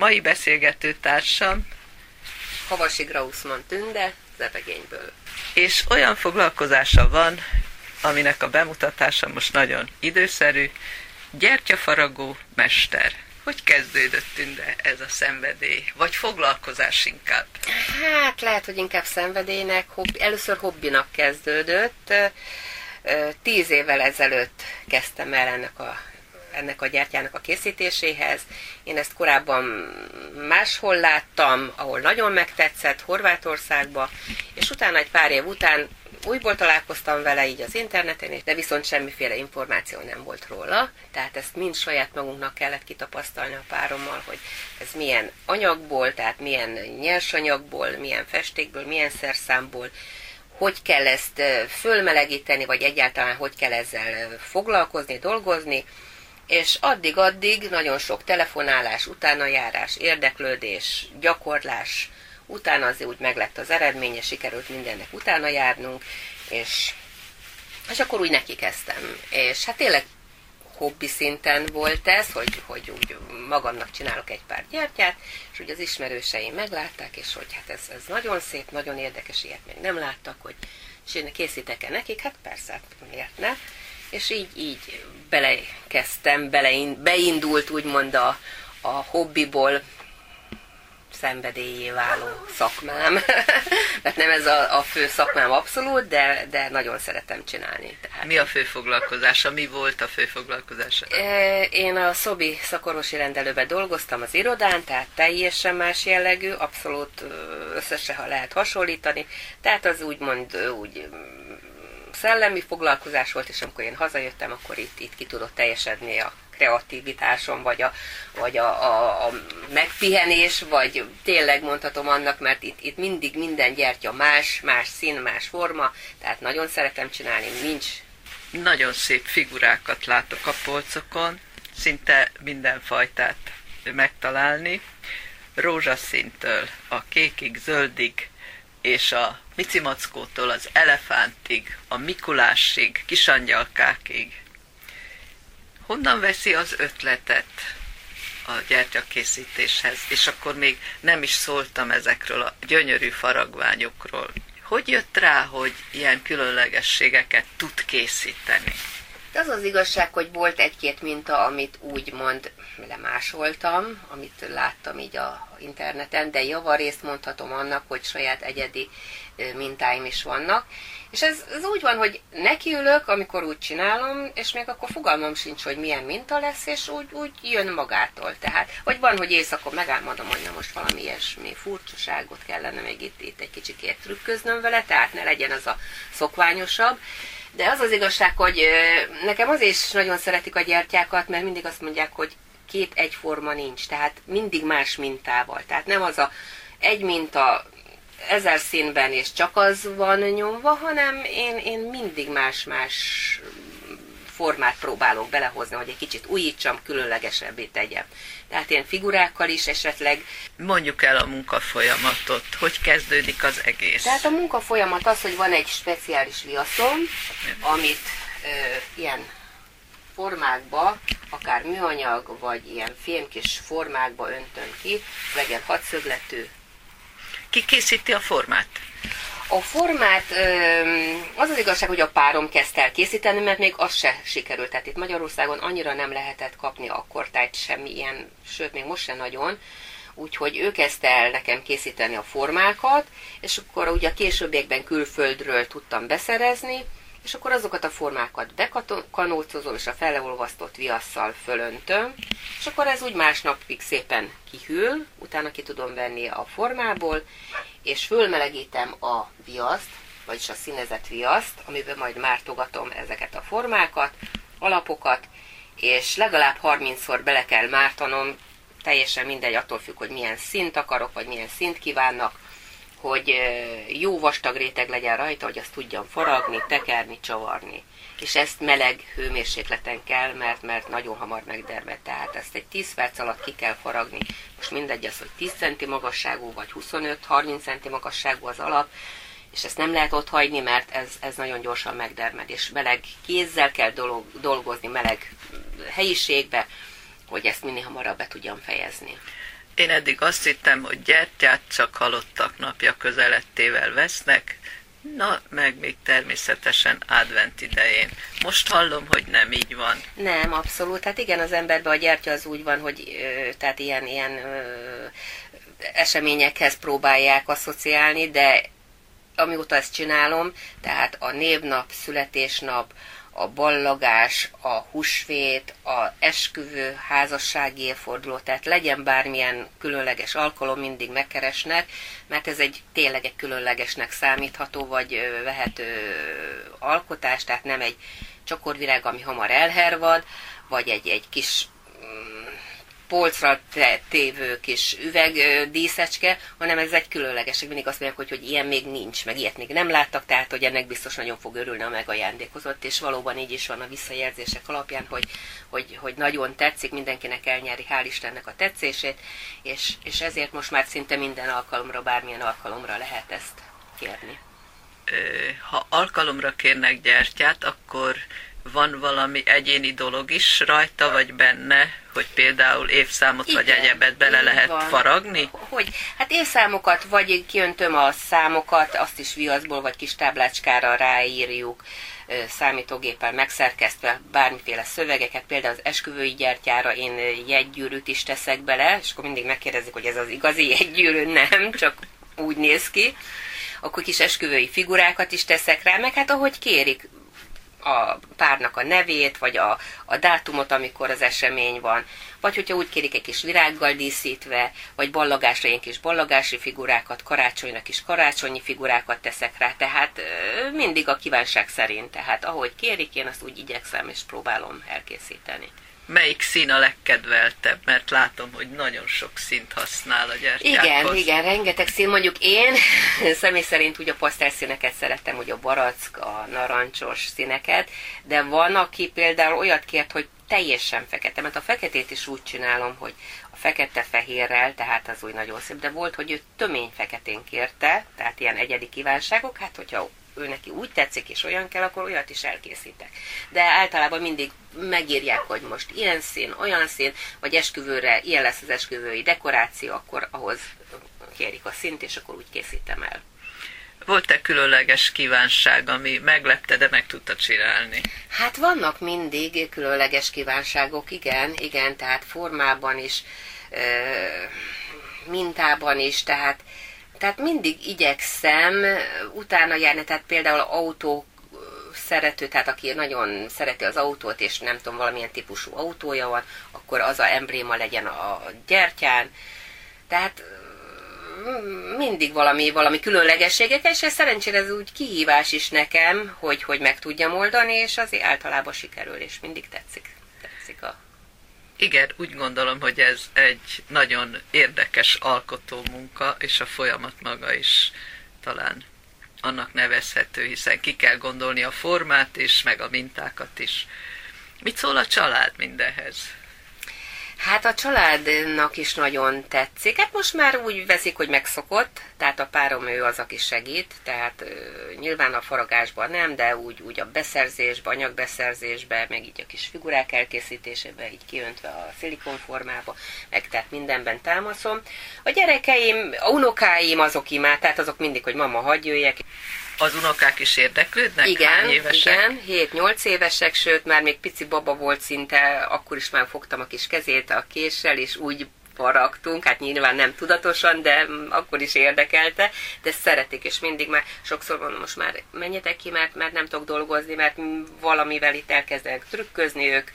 Mai beszélgető társam Havasi Grausman Tünde, Zebegényből. és olyan foglalkozása van, aminek a bemutatása most nagyon időszerű, gyertyafaragó mester. Hogy kezdődött tünde ez a szenvedély? Vagy foglalkozás inkább? Hát lehet, hogy inkább szenvedélynek, hobbi, először hobbinak kezdődött. Tíz évvel ezelőtt kezdtem el ennek a ennek a gyertyának a készítéséhez. Én ezt korábban máshol láttam, ahol nagyon megtetszett, Horvátországba, és utána egy pár év után újból találkoztam vele így az interneten, de viszont semmiféle információ nem volt róla, tehát ezt mind saját magunknak kellett kitapasztalni a párommal, hogy ez milyen anyagból, tehát milyen nyersanyagból, milyen festékből, milyen szerszámból, hogy kell ezt fölmelegíteni, vagy egyáltalán hogy kell ezzel foglalkozni, dolgozni, és addig-addig nagyon sok telefonálás, utánajárás, érdeklődés, gyakorlás, utána azért úgy meglett az eredménye, sikerült mindennek utána járnunk, és, és akkor úgy neki kezdtem. És hát tényleg hobbi szinten volt ez, hogy, hogy úgy magamnak csinálok egy pár gyertyát, és úgy az ismerőseim meglátták, és hogy hát ez, ez nagyon szép, nagyon érdekes, ilyet még nem láttak, hogy és készítek-e nekik, hát persze, hát miért ne. És így, így belekezdtem, belein, beindult úgymond a, a hobbiból szenvedélyé váló szakmám. Mert nem ez a, a fő szakmám abszolút, de, de nagyon szeretem csinálni. Tehát. Mi a fő foglalkozása? Mi volt a fő foglalkozása? E, Én a Szobi szakorvosi rendelőben dolgoztam az irodán, tehát teljesen más jellegű, abszolút összesen, ha lehet hasonlítani. Tehát az úgymond úgy szellemi foglalkozás volt, és amikor én hazajöttem, akkor itt, itt ki tudott teljesedni a kreativitásom, vagy a, vagy a, a, a megpihenés, vagy tényleg mondhatom annak, mert itt, itt mindig minden gyertya más, más szín, más forma, tehát nagyon szeretem csinálni, nincs Nagyon szép figurákat látok a polcokon, szinte minden fajtát megtalálni. Rózsaszíntől a kékig, zöldig, és a micimackótól az elefántig, a Mikulásig, kisangyalkákig. Honnan veszi az ötletet a gyertyakészítéshez? És akkor még nem is szóltam ezekről a gyönyörű faragványokról. Hogy jött rá, hogy ilyen különlegességeket tud készíteni? Az az igazság, hogy volt egy-két minta, amit úgymond lemásoltam, amit láttam így a interneten, de javarészt mondhatom annak, hogy saját egyedi mintáim is vannak. És ez, ez úgy van, hogy nekiülök, amikor úgy csinálom, és még akkor fogalmam sincs, hogy milyen minta lesz, és úgy, úgy jön magától. Tehát, vagy van, hogy éjszakon megálmodom, hogy na most valami ilyesmi furcsaságot kellene még itt, itt egy kicsikét trükköznöm vele, tehát ne legyen az a szokványosabb. De az az igazság, hogy nekem az is nagyon szeretik a gyertyákat, mert mindig azt mondják, hogy két egyforma nincs, tehát mindig más mintával. Tehát nem az a egy minta ezer színben és csak az van nyomva, hanem én, én mindig más-más formát próbálok belehozni, hogy egy kicsit újítsam, különlegesebbé tegyem. Tehát én figurákkal is esetleg Mondjuk el a munkafolyamatot, hogy kezdődik az egész. Tehát a munka folyamat az, hogy van egy speciális viaszom, amit ö, ilyen formákba, akár műanyag, vagy ilyen fémkis formákba öntöm ki, legyen hatszögletű. Ki készíti a formát? A formát, az az igazság, hogy a párom kezdte el készíteni, mert még az se sikerült. Tehát itt Magyarországon annyira nem lehetett kapni akkor, tehát semmi ilyen, sőt, még most se nagyon, úgyhogy ő kezdte el nekem készíteni a formákat, és akkor ugye a későbbiekben külföldről tudtam beszerezni, és akkor azokat a formákat bekanócozom, és a feleolvasztott viasszal fölöntöm, és akkor ez úgy másnapig szépen kihűl, utána ki tudom venni a formából, és fölmelegítem a viaszt, vagyis a színezett viaszt, amiben majd mártogatom ezeket a formákat, alapokat, és legalább 30-szor bele kell mártanom, teljesen mindegy, attól függ, hogy milyen szint akarok, vagy milyen szint kívánnak, hogy jó vastag réteg legyen rajta, hogy azt tudjam faragni, tekerni, csavarni. És ezt meleg hőmérsékleten kell, mert, mert nagyon hamar megdermed. Tehát ezt egy 10 perc alatt ki kell faragni. Most mindegy az, hogy 10 cm magasságú, vagy 25-30 cm magasságú az alap, és ezt nem lehet ott hagyni, mert ez, ez nagyon gyorsan megdermed, és meleg kézzel kell dolog, dolgozni, meleg helyiségbe, hogy ezt minél hamarabb be tudjam fejezni. Én eddig azt hittem, hogy gyertyát csak halottak napja közelettével vesznek, na, meg még természetesen advent idején. Most hallom, hogy nem így van. Nem, abszolút. Hát igen, az emberben a gyertya az úgy van, hogy ö, tehát ilyen, ilyen ö, eseményekhez próbálják asszociálni, de amióta ezt csinálom, tehát a névnap, születésnap, a ballagás, a húsvét, a esküvő, házassági évforduló, tehát legyen bármilyen különleges alkalom, mindig megkeresnek, mert ez egy tényleg egy különlegesnek számítható, vagy vehető alkotás, tehát nem egy csokorvirág, ami hamar elhervad, vagy egy, egy kis polcra tévő kis üveg díszecske, hanem ez egy különleges. Mindig azt mondják, hogy, hogy ilyen még nincs, meg ilyet még nem láttak, tehát hogy ennek biztos nagyon fog örülni a megajándékozott, és valóban így is van a visszajelzések alapján, hogy, hogy, hogy nagyon tetszik, mindenkinek elnyeri, hál' Istennek a tetszését, és, és ezért most már szinte minden alkalomra, bármilyen alkalomra lehet ezt kérni. Ha alkalomra kérnek gyertyát, akkor van valami egyéni dolog is rajta, vagy benne, hogy például évszámot Igen, vagy egyebet bele lehet van. faragni? Hogy, hát évszámokat, vagy kiöntöm a számokat, azt is viaszból, vagy kis táblácskára ráírjuk, számítógéppel megszerkesztve bármiféle szövegeket, például az esküvői gyertyára én jegygyűrűt is teszek bele, és akkor mindig megkérdezik, hogy ez az igazi jegygyűrű, nem, csak úgy néz ki. Akkor kis esküvői figurákat is teszek rá, meg hát ahogy kérik, a párnak a nevét, vagy a, a dátumot, amikor az esemény van, vagy hogyha úgy kérik egy kis virággal díszítve, vagy ballagásra ilyen kis ballagási figurákat, karácsonyra kis karácsonyi figurákat teszek rá, tehát mindig a kívánság szerint, tehát ahogy kérik, én azt úgy igyekszem és próbálom elkészíteni melyik szín a legkedveltebb, mert látom, hogy nagyon sok színt használ a gyertyákhoz. Igen, igen, rengeteg szín. Mondjuk én személy szerint úgy a pasztelszíneket szeretem, úgy a barack, a narancsos színeket, de van, aki például olyat kért, hogy teljesen fekete, mert a feketét is úgy csinálom, hogy a fekete-fehérrel, tehát az úgy nagyon szép, de volt, hogy ő tömény feketén kérte, tehát ilyen egyedi kívánságok, hát hogyha ő neki úgy tetszik, és olyan kell, akkor olyat is elkészítek. De általában mindig megírják, hogy most ilyen szín, olyan szín, vagy esküvőre ilyen lesz az esküvői dekoráció, akkor ahhoz kérik a szint, és akkor úgy készítem el. Volt-e különleges kívánság, ami meglepte, de meg tudta csinálni? Hát vannak mindig különleges kívánságok, igen, igen, tehát formában is, mintában is, tehát tehát mindig igyekszem utána járni, tehát például autó szerető, tehát aki nagyon szereti az autót, és nem tudom, valamilyen típusú autója van, akkor az a embléma legyen a gyertyán. Tehát mm, mindig valami, valami különlegességek, és ez szerencsére ez úgy kihívás is nekem, hogy, hogy meg tudjam oldani, és azért általában sikerül, és mindig tetszik, tetszik a igen, úgy gondolom, hogy ez egy nagyon érdekes alkotó munka, és a folyamat maga is talán annak nevezhető, hiszen ki kell gondolni a formát is, meg a mintákat is. Mit szól a család mindenhez? Hát a családnak is nagyon tetszik. Hát most már úgy veszik, hogy megszokott, tehát a párom ő az, aki segít, tehát nyilván a faragásban nem, de úgy, úgy a beszerzésben, anyagbeszerzésben, meg így a kis figurák elkészítésében, így kiöntve a szilikonformába, meg tehát mindenben támaszom. A gyerekeim, a unokáim azok imád, tehát azok mindig, hogy mama, hagyj jöjjek. Az unokák is érdeklődnek? Igen, évesek? igen, 7-8 évesek, sőt már még pici baba volt szinte, akkor is már fogtam a kis kezét a késsel, és úgy faragtunk, hát nyilván nem tudatosan, de akkor is érdekelte, de szeretik, és mindig már sokszor mondom, most már menjetek ki, mert, mert nem tudok dolgozni, mert valamivel itt elkezdenek trükközni ők,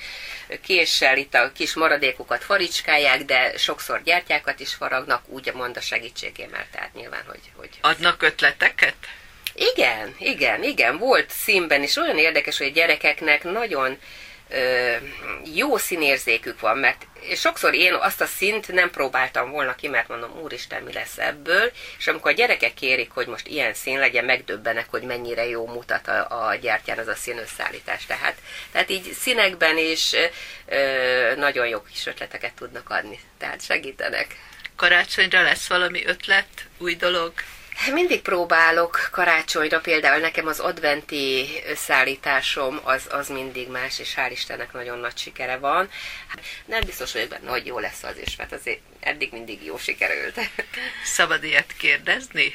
késsel itt a kis maradékokat faricskálják, de sokszor gyertyákat is faragnak, úgy mond a segítségével, tehát nyilván, hogy... hogy Adnak ötleteket? Igen, igen, igen, volt színben is olyan érdekes, hogy a gyerekeknek nagyon ö, jó színérzékük van, mert sokszor én azt a szint nem próbáltam volna ki, mert mondom, úristen, mi lesz ebből, és amikor a gyerekek kérik, hogy most ilyen szín legyen, megdöbbenek, hogy mennyire jó mutat a, a gyertyán az a színösszállítás. Tehát, tehát így színekben is ö, nagyon jó kis ötleteket tudnak adni, tehát segítenek. Karácsonyra lesz valami ötlet, új dolog? Mindig próbálok karácsonyra, például nekem az adventi összeállításom az, az mindig más, és hál' Istennek nagyon nagy sikere van. Nem biztos vagyok benne, hogy jó lesz az is, mert azért eddig mindig jó sikerült. Szabad ilyet kérdezni?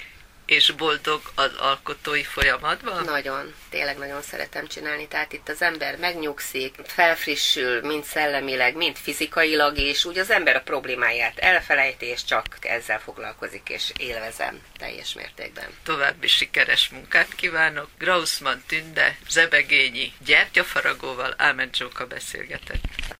És boldog az alkotói folyamatban? Nagyon, tényleg nagyon szeretem csinálni. Tehát itt az ember megnyugszik, felfrissül, mind szellemileg, mind fizikailag, és úgy az ember a problémáját elfelejti, és csak ezzel foglalkozik, és élvezem teljes mértékben. További sikeres munkát kívánok. Grausman Tünde, Zebegényi, gyertyafaragóval Ámen Zsóka beszélgetett.